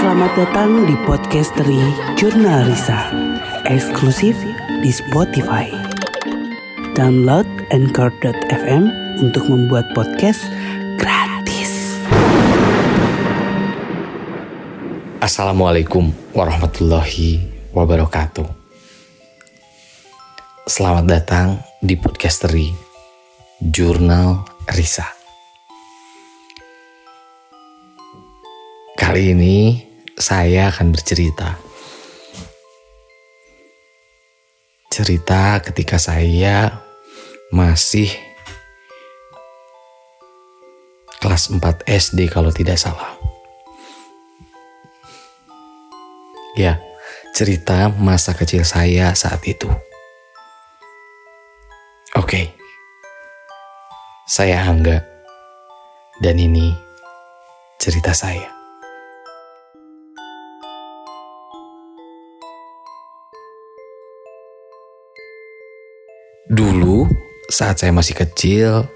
Selamat datang di Podcastery Jurnal Risa Eksklusif di Spotify. Download Anchor.fm untuk membuat podcast gratis. Assalamualaikum warahmatullahi wabarakatuh. Selamat datang di Podcastery Jurnal Risa. Kali ini saya akan bercerita. Cerita ketika saya masih kelas 4 SD kalau tidak salah. Ya, cerita masa kecil saya saat itu. Oke. Saya Angga. Dan ini cerita saya. Saat saya masih kecil,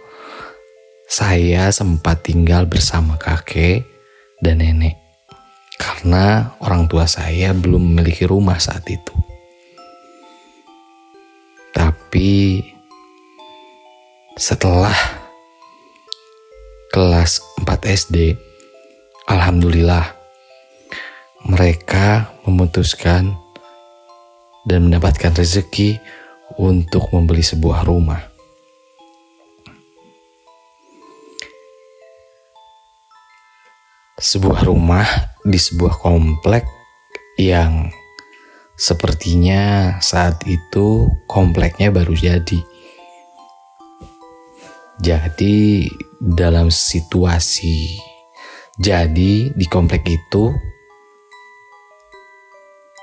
saya sempat tinggal bersama kakek dan nenek karena orang tua saya belum memiliki rumah saat itu. Tapi setelah kelas 4 SD, alhamdulillah mereka memutuskan dan mendapatkan rezeki untuk membeli sebuah rumah. Sebuah rumah di sebuah komplek yang sepertinya saat itu kompleknya baru jadi. Jadi dalam situasi jadi di komplek itu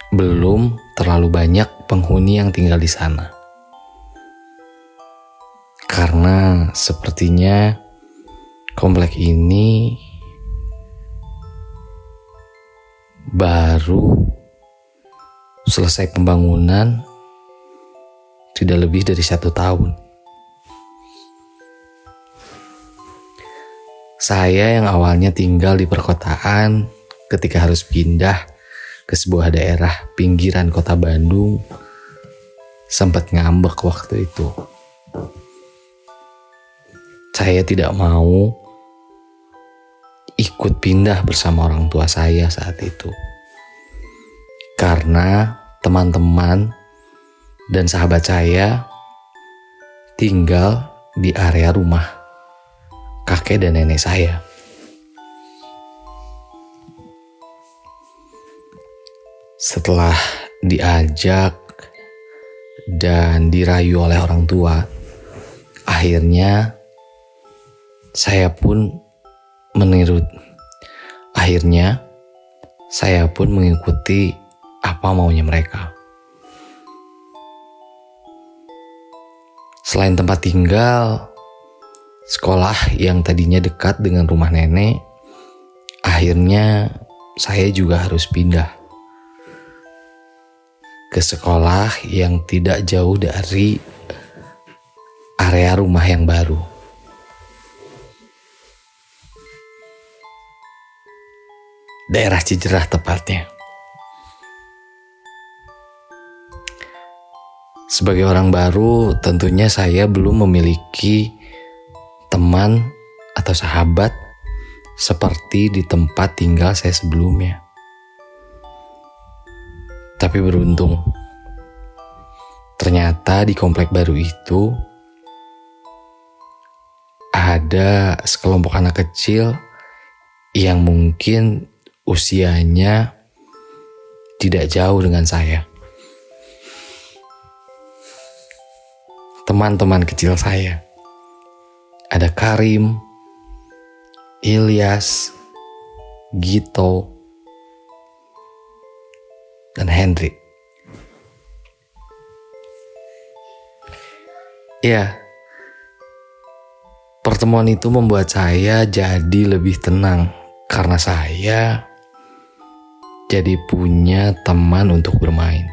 belum terlalu banyak penghuni yang tinggal di sana karena sepertinya komplek ini baru selesai pembangunan tidak lebih dari satu tahun. Saya yang awalnya tinggal di perkotaan ketika harus pindah ke sebuah daerah pinggiran kota Bandung sempat ngambek waktu itu saya tidak mau ikut pindah bersama orang tua saya saat itu. Karena teman-teman dan sahabat saya tinggal di area rumah kakek dan nenek saya. Setelah diajak dan dirayu oleh orang tua, akhirnya saya pun menurut akhirnya saya pun mengikuti apa maunya mereka. Selain tempat tinggal, sekolah yang tadinya dekat dengan rumah nenek, akhirnya saya juga harus pindah ke sekolah yang tidak jauh dari area rumah yang baru. Daerah Cijerah tepatnya. Sebagai orang baru, tentunya saya belum memiliki teman atau sahabat seperti di tempat tinggal saya sebelumnya. Tapi beruntung, ternyata di komplek baru itu ada sekelompok anak kecil yang mungkin usianya tidak jauh dengan saya. Teman-teman kecil saya. Ada Karim, Ilyas, Gito, dan Hendrik. Ya, pertemuan itu membuat saya jadi lebih tenang karena saya jadi punya teman untuk bermain.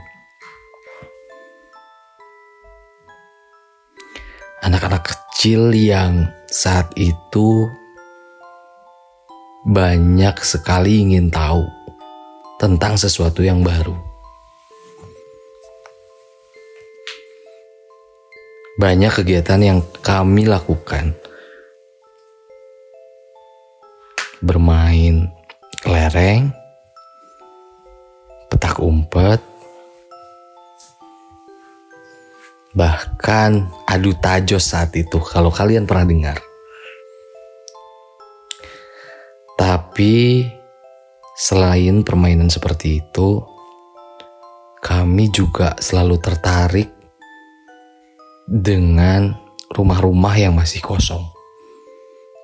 Anak-anak kecil yang saat itu banyak sekali ingin tahu tentang sesuatu yang baru. Banyak kegiatan yang kami lakukan. Bermain kelereng, umpet, bahkan adu tajos saat itu kalau kalian pernah dengar. Tapi selain permainan seperti itu, kami juga selalu tertarik dengan rumah-rumah yang masih kosong.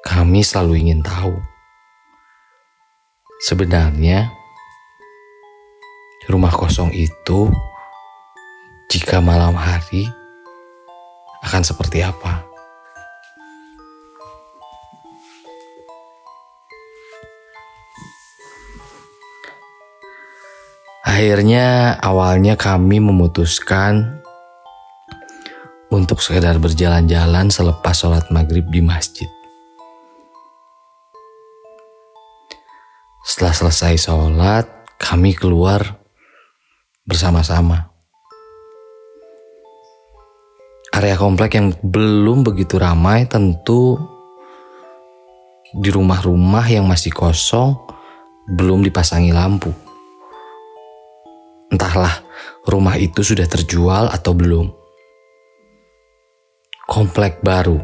Kami selalu ingin tahu. Sebenarnya, rumah kosong itu jika malam hari akan seperti apa? Akhirnya awalnya kami memutuskan untuk sekedar berjalan-jalan selepas sholat maghrib di masjid. Setelah selesai sholat, kami keluar bersama-sama. Area komplek yang belum begitu ramai tentu di rumah-rumah yang masih kosong belum dipasangi lampu. Entahlah rumah itu sudah terjual atau belum komplek baru.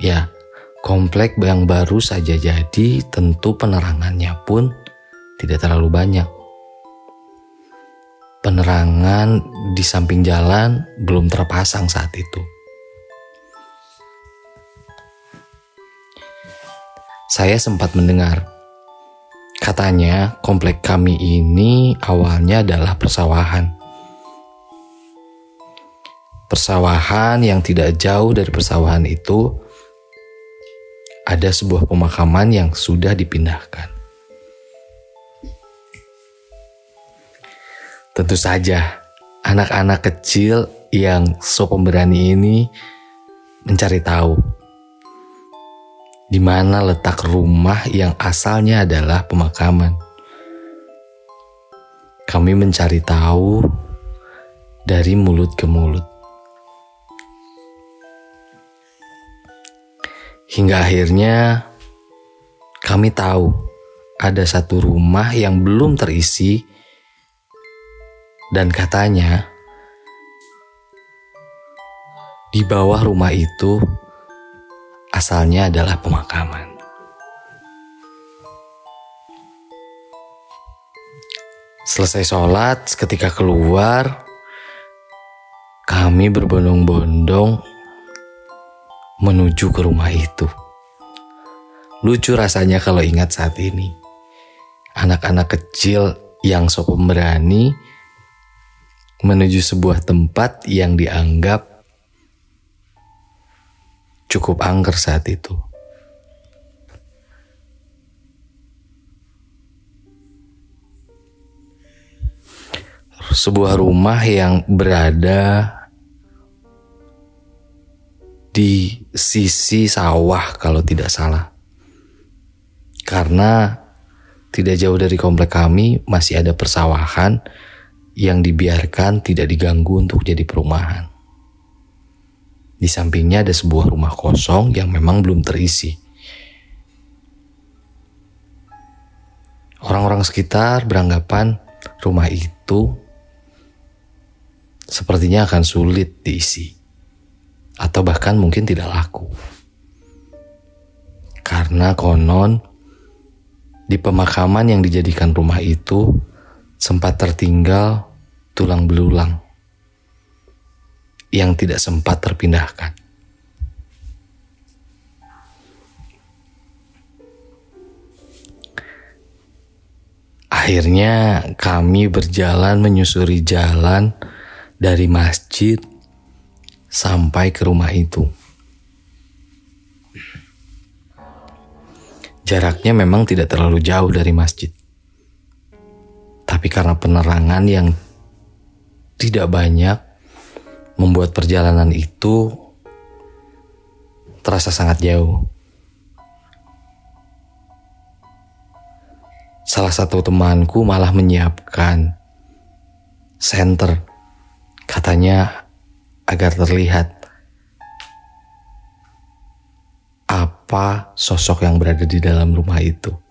Ya, komplek yang baru saja jadi tentu penerangannya pun tidak terlalu banyak. Penerangan di samping jalan belum terpasang saat itu. Saya sempat mendengar katanya komplek kami ini awalnya adalah persawahan persawahan yang tidak jauh dari persawahan itu ada sebuah pemakaman yang sudah dipindahkan. Tentu saja, anak-anak kecil yang so pemberani ini mencari tahu di mana letak rumah yang asalnya adalah pemakaman. Kami mencari tahu dari mulut ke mulut. Hingga akhirnya kami tahu ada satu rumah yang belum terisi dan katanya di bawah rumah itu asalnya adalah pemakaman. Selesai sholat, ketika keluar, kami berbondong-bondong menuju ke rumah itu. Lucu rasanya kalau ingat saat ini. Anak-anak kecil yang so pemberani menuju sebuah tempat yang dianggap cukup angker saat itu. Sebuah rumah yang berada di sisi sawah kalau tidak salah. Karena tidak jauh dari komplek kami masih ada persawahan yang dibiarkan tidak diganggu untuk jadi perumahan. Di sampingnya ada sebuah rumah kosong yang memang belum terisi. Orang-orang sekitar beranggapan rumah itu sepertinya akan sulit diisi atau bahkan mungkin tidak laku. Karena konon di pemakaman yang dijadikan rumah itu sempat tertinggal tulang belulang yang tidak sempat terpindahkan. Akhirnya kami berjalan menyusuri jalan dari masjid sampai ke rumah itu. Jaraknya memang tidak terlalu jauh dari masjid. Tapi karena penerangan yang tidak banyak membuat perjalanan itu terasa sangat jauh. salah satu temanku malah menyiapkan center. Katanya agar terlihat apa sosok yang berada di dalam rumah itu.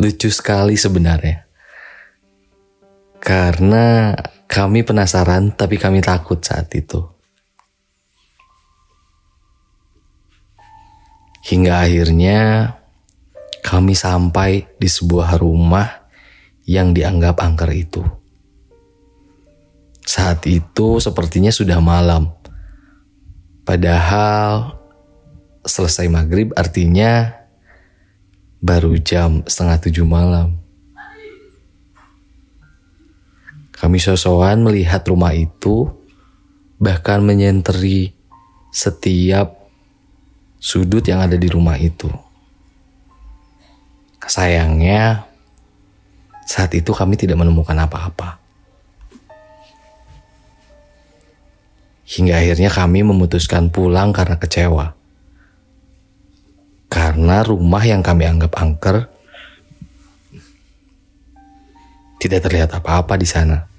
Lucu sekali sebenarnya. Karena kami penasaran tapi kami takut saat itu. Hingga akhirnya kami sampai di sebuah rumah yang dianggap angker itu. Saat itu sepertinya sudah malam. Padahal selesai maghrib artinya baru jam setengah tujuh malam. Kami sosokan melihat rumah itu, bahkan menyenteri setiap sudut yang ada di rumah itu. Sayangnya, saat itu kami tidak menemukan apa-apa. Hingga akhirnya kami memutuskan pulang karena kecewa. Karena rumah yang kami anggap angker tidak terlihat apa-apa di sana.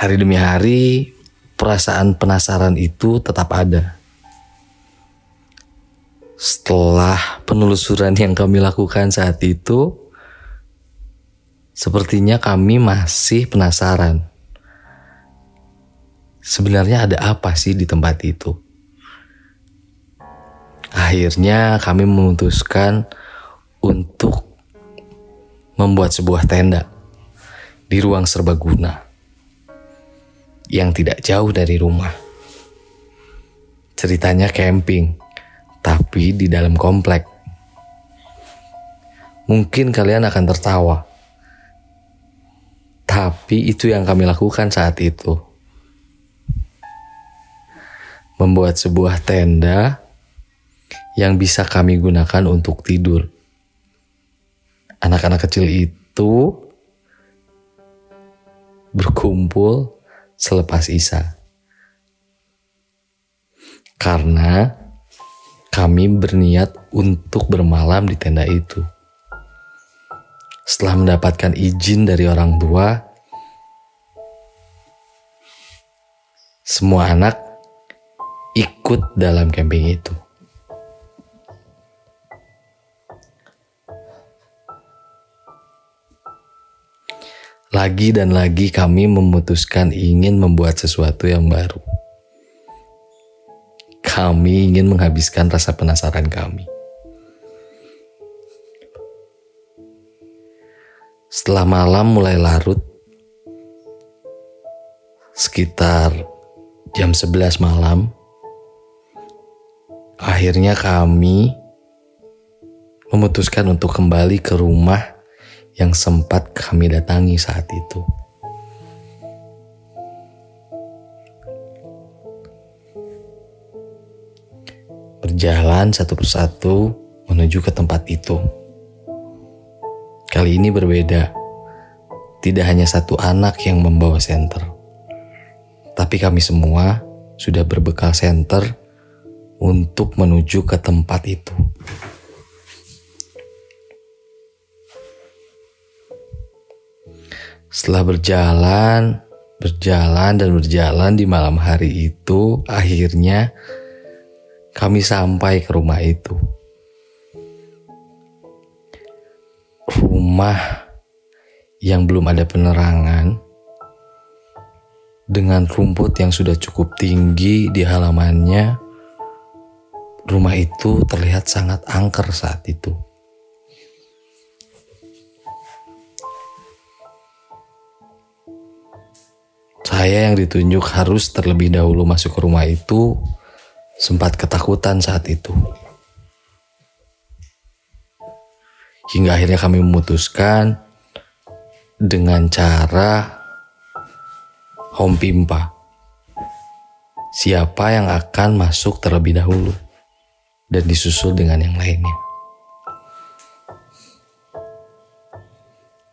Hari demi hari, perasaan penasaran itu tetap ada. Setelah penelusuran yang kami lakukan saat itu, sepertinya kami masih penasaran. Sebenarnya ada apa sih di tempat itu? Akhirnya kami memutuskan untuk membuat sebuah tenda di ruang serbaguna yang tidak jauh dari rumah. Ceritanya camping, tapi di dalam komplek. Mungkin kalian akan tertawa, tapi itu yang kami lakukan saat itu. Membuat sebuah tenda yang bisa kami gunakan untuk tidur. Anak-anak kecil itu berkumpul selepas Isa. Karena kami berniat untuk bermalam di tenda itu. Setelah mendapatkan izin dari orang tua, semua anak ikut dalam camping itu. Lagi dan lagi kami memutuskan ingin membuat sesuatu yang baru. Kami ingin menghabiskan rasa penasaran kami. Setelah malam mulai larut, sekitar jam 11 malam, akhirnya kami memutuskan untuk kembali ke rumah yang sempat kami datangi saat itu. Berjalan satu persatu menuju ke tempat itu. Kali ini berbeda. Tidak hanya satu anak yang membawa senter, tapi kami semua sudah berbekal senter untuk menuju ke tempat itu. Setelah berjalan, berjalan dan berjalan di malam hari itu, akhirnya kami sampai ke rumah itu. Rumah yang belum ada penerangan dengan rumput yang sudah cukup tinggi di halamannya. Rumah itu terlihat sangat angker saat itu. Saya yang ditunjuk harus terlebih dahulu masuk ke rumah itu sempat ketakutan saat itu. Hingga akhirnya kami memutuskan dengan cara home pimpa. Siapa yang akan masuk terlebih dahulu dan disusul dengan yang lainnya.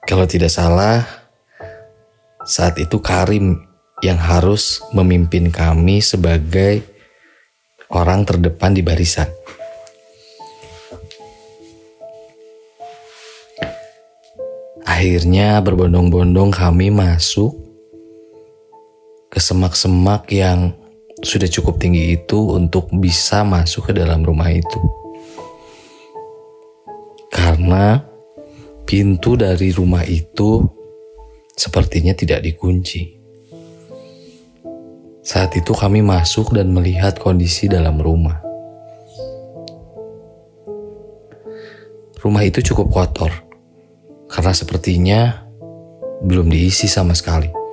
Kalau tidak salah, saat itu Karim yang harus memimpin kami sebagai orang terdepan di barisan. Akhirnya berbondong-bondong kami masuk ke semak-semak yang sudah cukup tinggi itu untuk bisa masuk ke dalam rumah itu. Karena pintu dari rumah itu sepertinya tidak dikunci. Saat itu kami masuk dan melihat kondisi dalam rumah. Rumah itu cukup kotor karena sepertinya belum diisi sama sekali.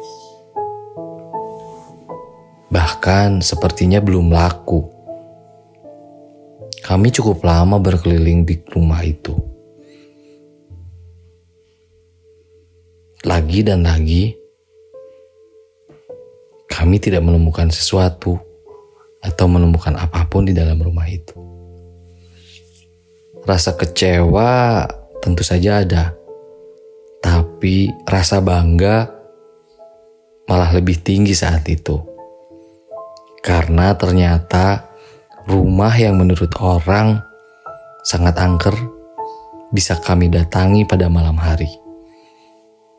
Bahkan sepertinya belum laku. Kami cukup lama berkeliling di rumah itu. Lagi dan lagi, kami tidak menemukan sesuatu atau menemukan apa pun di dalam rumah itu. Rasa kecewa tentu saja ada tapi rasa bangga malah lebih tinggi saat itu. Karena ternyata rumah yang menurut orang sangat angker bisa kami datangi pada malam hari.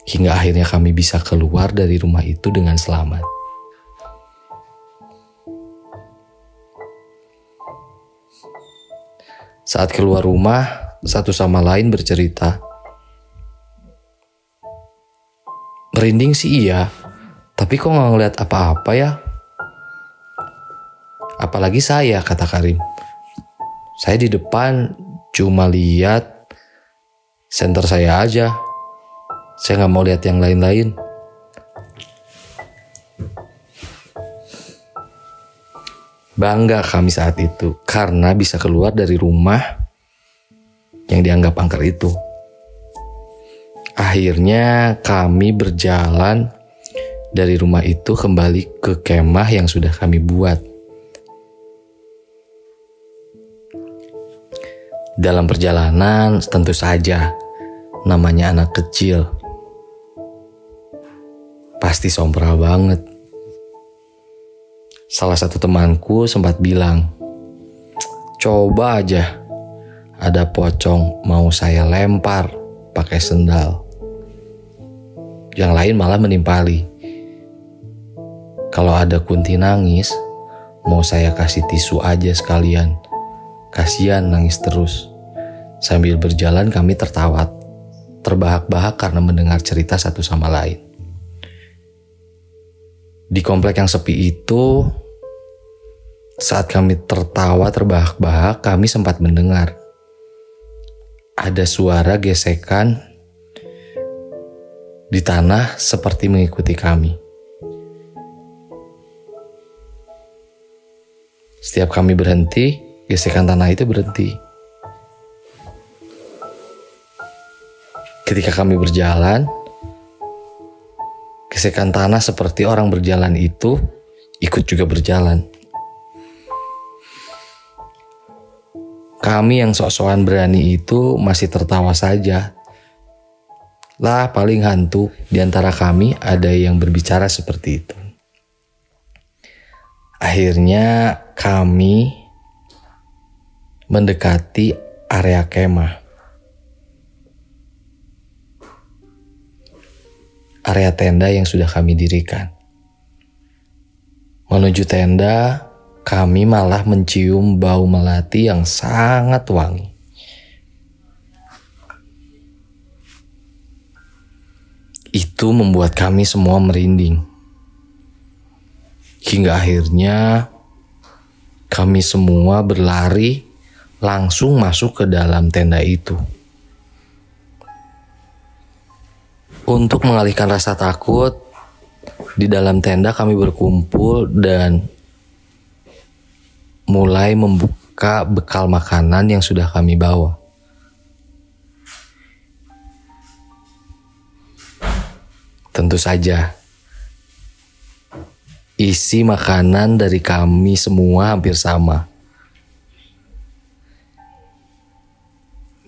Hingga akhirnya kami bisa keluar dari rumah itu dengan selamat. Saat keluar rumah, satu sama lain bercerita Merinding sih iya, tapi kok nggak ngeliat apa-apa ya? Apalagi saya, kata Karim. Saya di depan cuma lihat center saya aja. Saya nggak mau lihat yang lain-lain. Bangga kami saat itu karena bisa keluar dari rumah yang dianggap angker itu. Akhirnya kami berjalan dari rumah itu kembali ke kemah yang sudah kami buat. Dalam perjalanan tentu saja namanya anak kecil. Pasti sompra banget. Salah satu temanku sempat bilang, "Coba aja ada pocong mau saya lempar pakai sendal." yang lain malah menimpali. Kalau ada Kunti nangis, mau saya kasih tisu aja sekalian. Kasihan nangis terus. Sambil berjalan kami tertawa, terbahak-bahak karena mendengar cerita satu sama lain. Di komplek yang sepi itu, saat kami tertawa terbahak-bahak, kami sempat mendengar ada suara gesekan di tanah seperti mengikuti kami. Setiap kami berhenti, gesekan tanah itu berhenti. Ketika kami berjalan, gesekan tanah seperti orang berjalan itu ikut juga berjalan. Kami yang sok-sokan berani itu masih tertawa saja lah paling hantu di antara kami ada yang berbicara seperti itu. Akhirnya kami mendekati area kemah. Area tenda yang sudah kami dirikan. Menuju tenda, kami malah mencium bau melati yang sangat wangi. Itu membuat kami semua merinding. Hingga akhirnya kami semua berlari langsung masuk ke dalam tenda itu. Untuk mengalihkan rasa takut, di dalam tenda kami berkumpul dan mulai membuka bekal makanan yang sudah kami bawa. Tentu saja, isi makanan dari kami semua hampir sama.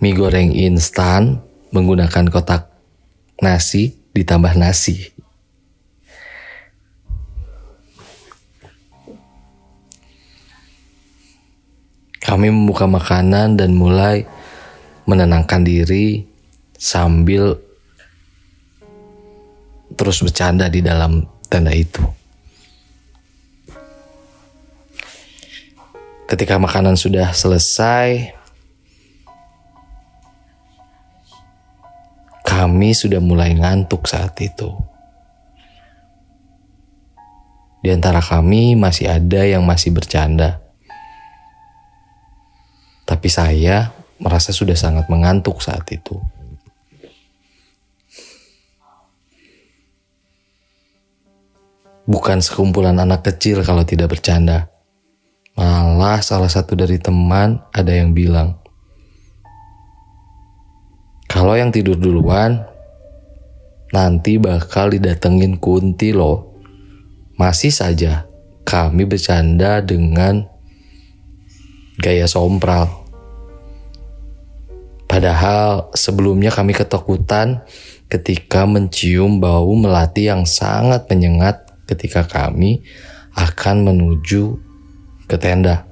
Mie goreng instan menggunakan kotak nasi ditambah nasi. Kami membuka makanan dan mulai menenangkan diri sambil terus bercanda di dalam tenda itu. Ketika makanan sudah selesai, kami sudah mulai ngantuk saat itu. Di antara kami masih ada yang masih bercanda. Tapi saya merasa sudah sangat mengantuk saat itu. Bukan sekumpulan anak kecil kalau tidak bercanda. Malah salah satu dari teman ada yang bilang, kalau yang tidur duluan, nanti bakal didatengin kunti loh. Masih saja kami bercanda dengan gaya sompral. Padahal sebelumnya kami ketakutan ketika mencium bau melati yang sangat menyengat ketika kami akan menuju ke tenda.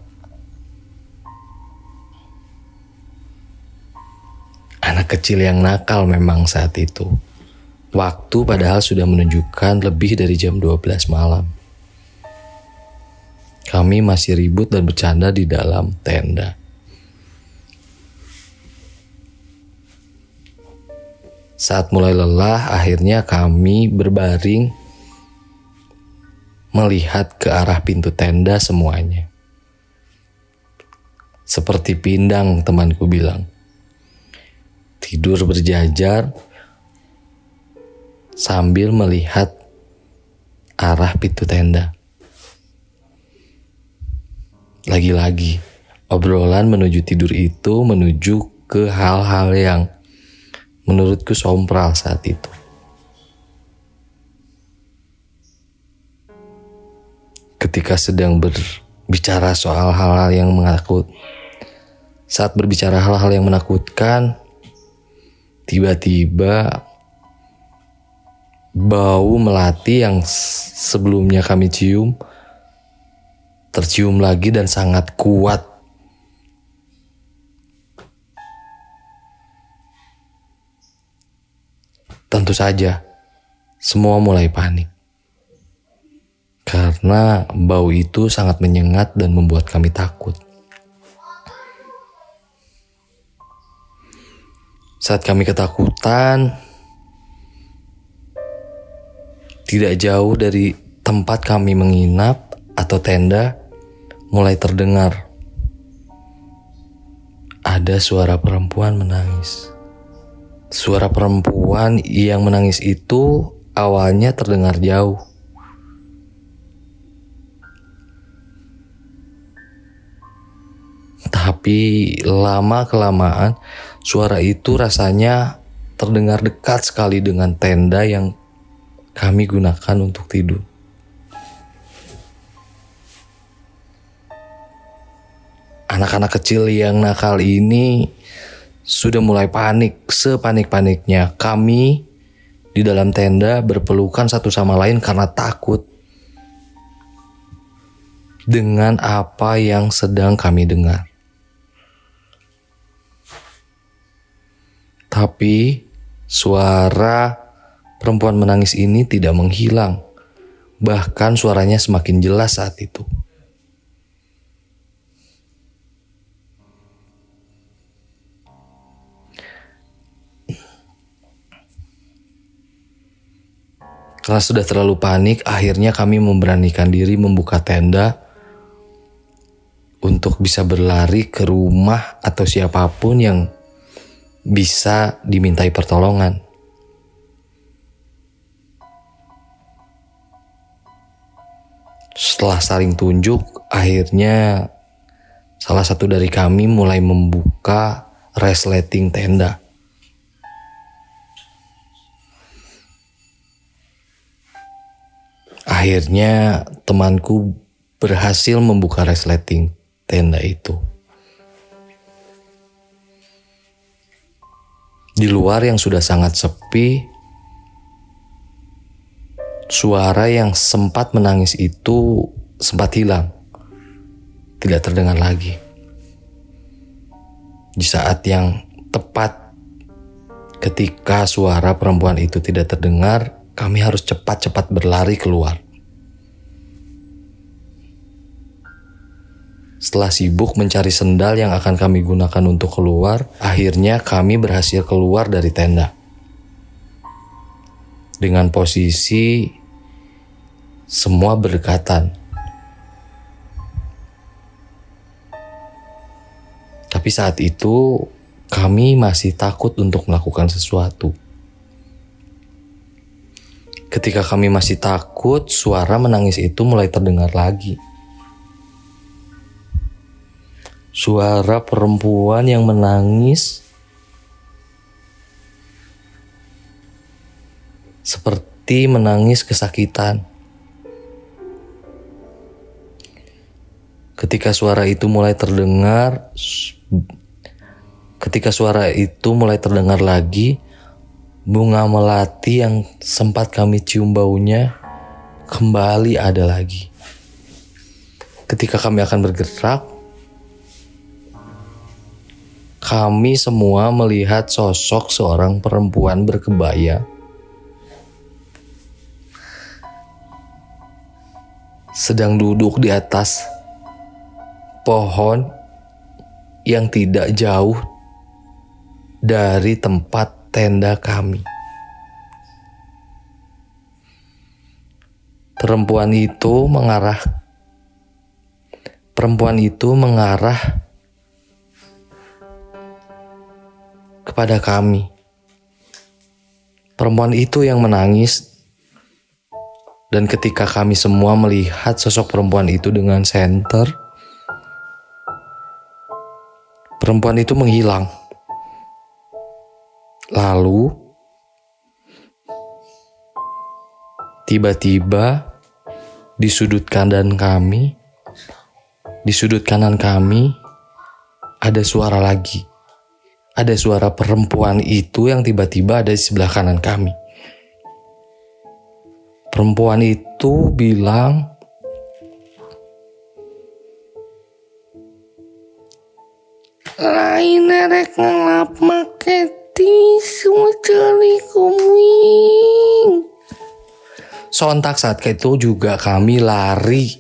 Anak kecil yang nakal memang saat itu. Waktu padahal sudah menunjukkan lebih dari jam 12 malam. Kami masih ribut dan bercanda di dalam tenda. Saat mulai lelah, akhirnya kami berbaring melihat ke arah pintu tenda semuanya. Seperti pindang, temanku bilang. Tidur berjajar sambil melihat arah pintu tenda. Lagi-lagi, obrolan menuju tidur itu menuju ke hal-hal yang menurutku sompral saat itu. Ketika sedang berbicara soal hal-hal yang menakut, saat berbicara hal-hal yang menakutkan, tiba-tiba bau melati yang sebelumnya kami cium tercium lagi dan sangat kuat. Tentu saja, semua mulai panik. Karena bau itu sangat menyengat dan membuat kami takut. Saat kami ketakutan, tidak jauh dari tempat kami menginap atau tenda, mulai terdengar. Ada suara perempuan menangis. Suara perempuan yang menangis itu awalnya terdengar jauh. Tapi lama-kelamaan suara itu rasanya terdengar dekat sekali dengan tenda yang kami gunakan untuk tidur. anak-anak kecil yang nakal ini sudah mulai panik, sepanik-paniknya. Kami di dalam tenda berpelukan satu sama lain karena takut dengan apa yang sedang kami dengar. Tapi suara perempuan menangis ini tidak menghilang. Bahkan suaranya semakin jelas saat itu. Karena sudah terlalu panik, akhirnya kami memberanikan diri membuka tenda untuk bisa berlari ke rumah atau siapa pun yang bisa dimintai pertolongan. Setelah saling tunjuk, akhirnya salah satu dari kami mulai membuka resleting tenda. Akhirnya temanku berhasil membuka resleting tenda itu. Di luar yang sudah sangat sepi, suara yang sempat menangis itu sempat hilang. Tidak terdengar lagi. Di saat yang tepat ketika suara perempuan itu tidak terdengar, kami harus cepat-cepat berlari keluar. Setelah sibuk mencari sendal yang akan kami gunakan untuk keluar, akhirnya kami berhasil keluar dari tenda. Dengan posisi semua berdekatan. Tapi saat itu kami masih takut untuk melakukan sesuatu. Ketika kami masih takut, suara menangis itu mulai terdengar lagi. Suara perempuan yang menangis seperti menangis kesakitan. Ketika suara itu mulai terdengar, ketika suara itu mulai terdengar lagi, bunga melati yang sempat kami cium baunya kembali ada lagi. Ketika kami akan bergerak, kami semua melihat sosok seorang perempuan berkebaya. Sedang duduk di atas pohon yang tidak jauh dari tempat tenda kami. Perempuan itu mengarah Perempuan itu mengarah kepada kami. Perempuan itu yang menangis, dan ketika kami semua melihat sosok perempuan itu dengan senter, perempuan itu menghilang. Lalu, tiba-tiba di sudut kanan kami, di sudut kanan kami, ada suara lagi ada suara perempuan itu yang tiba-tiba ada di sebelah kanan kami. Perempuan itu bilang, Lain rek ngelap make tisu cari kuming. Sontak saat itu juga kami lari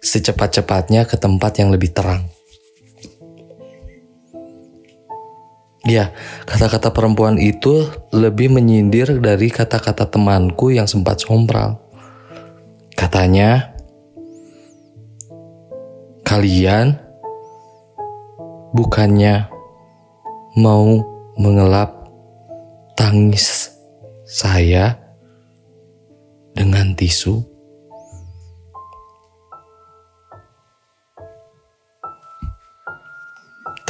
secepat-cepatnya ke tempat yang lebih terang. Ya, kata-kata perempuan itu lebih menyindir dari kata-kata temanku yang sempat sompral. Katanya, kalian bukannya mau mengelap tangis saya dengan tisu.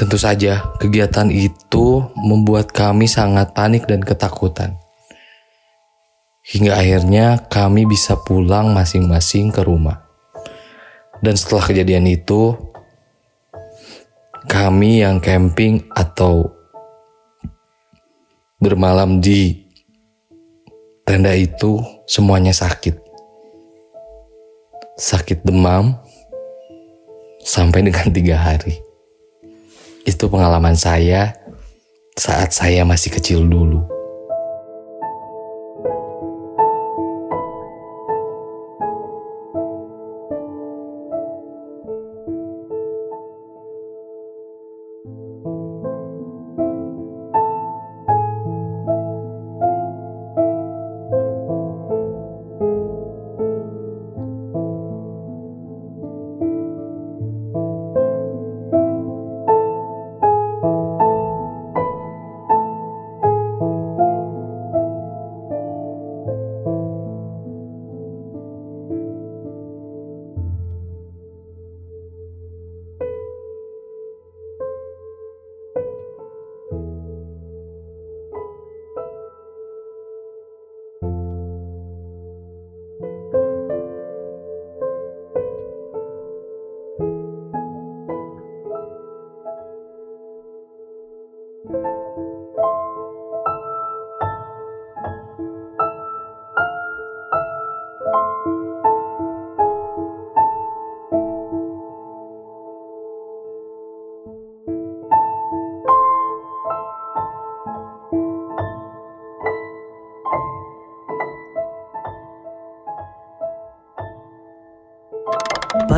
Tentu saja, kegiatan itu membuat kami sangat panik dan ketakutan. Hingga akhirnya kami bisa pulang masing-masing ke rumah. Dan setelah kejadian itu, kami yang camping atau bermalam di tenda itu semuanya sakit. Sakit demam sampai dengan tiga hari. Itu pengalaman saya saat saya masih kecil dulu.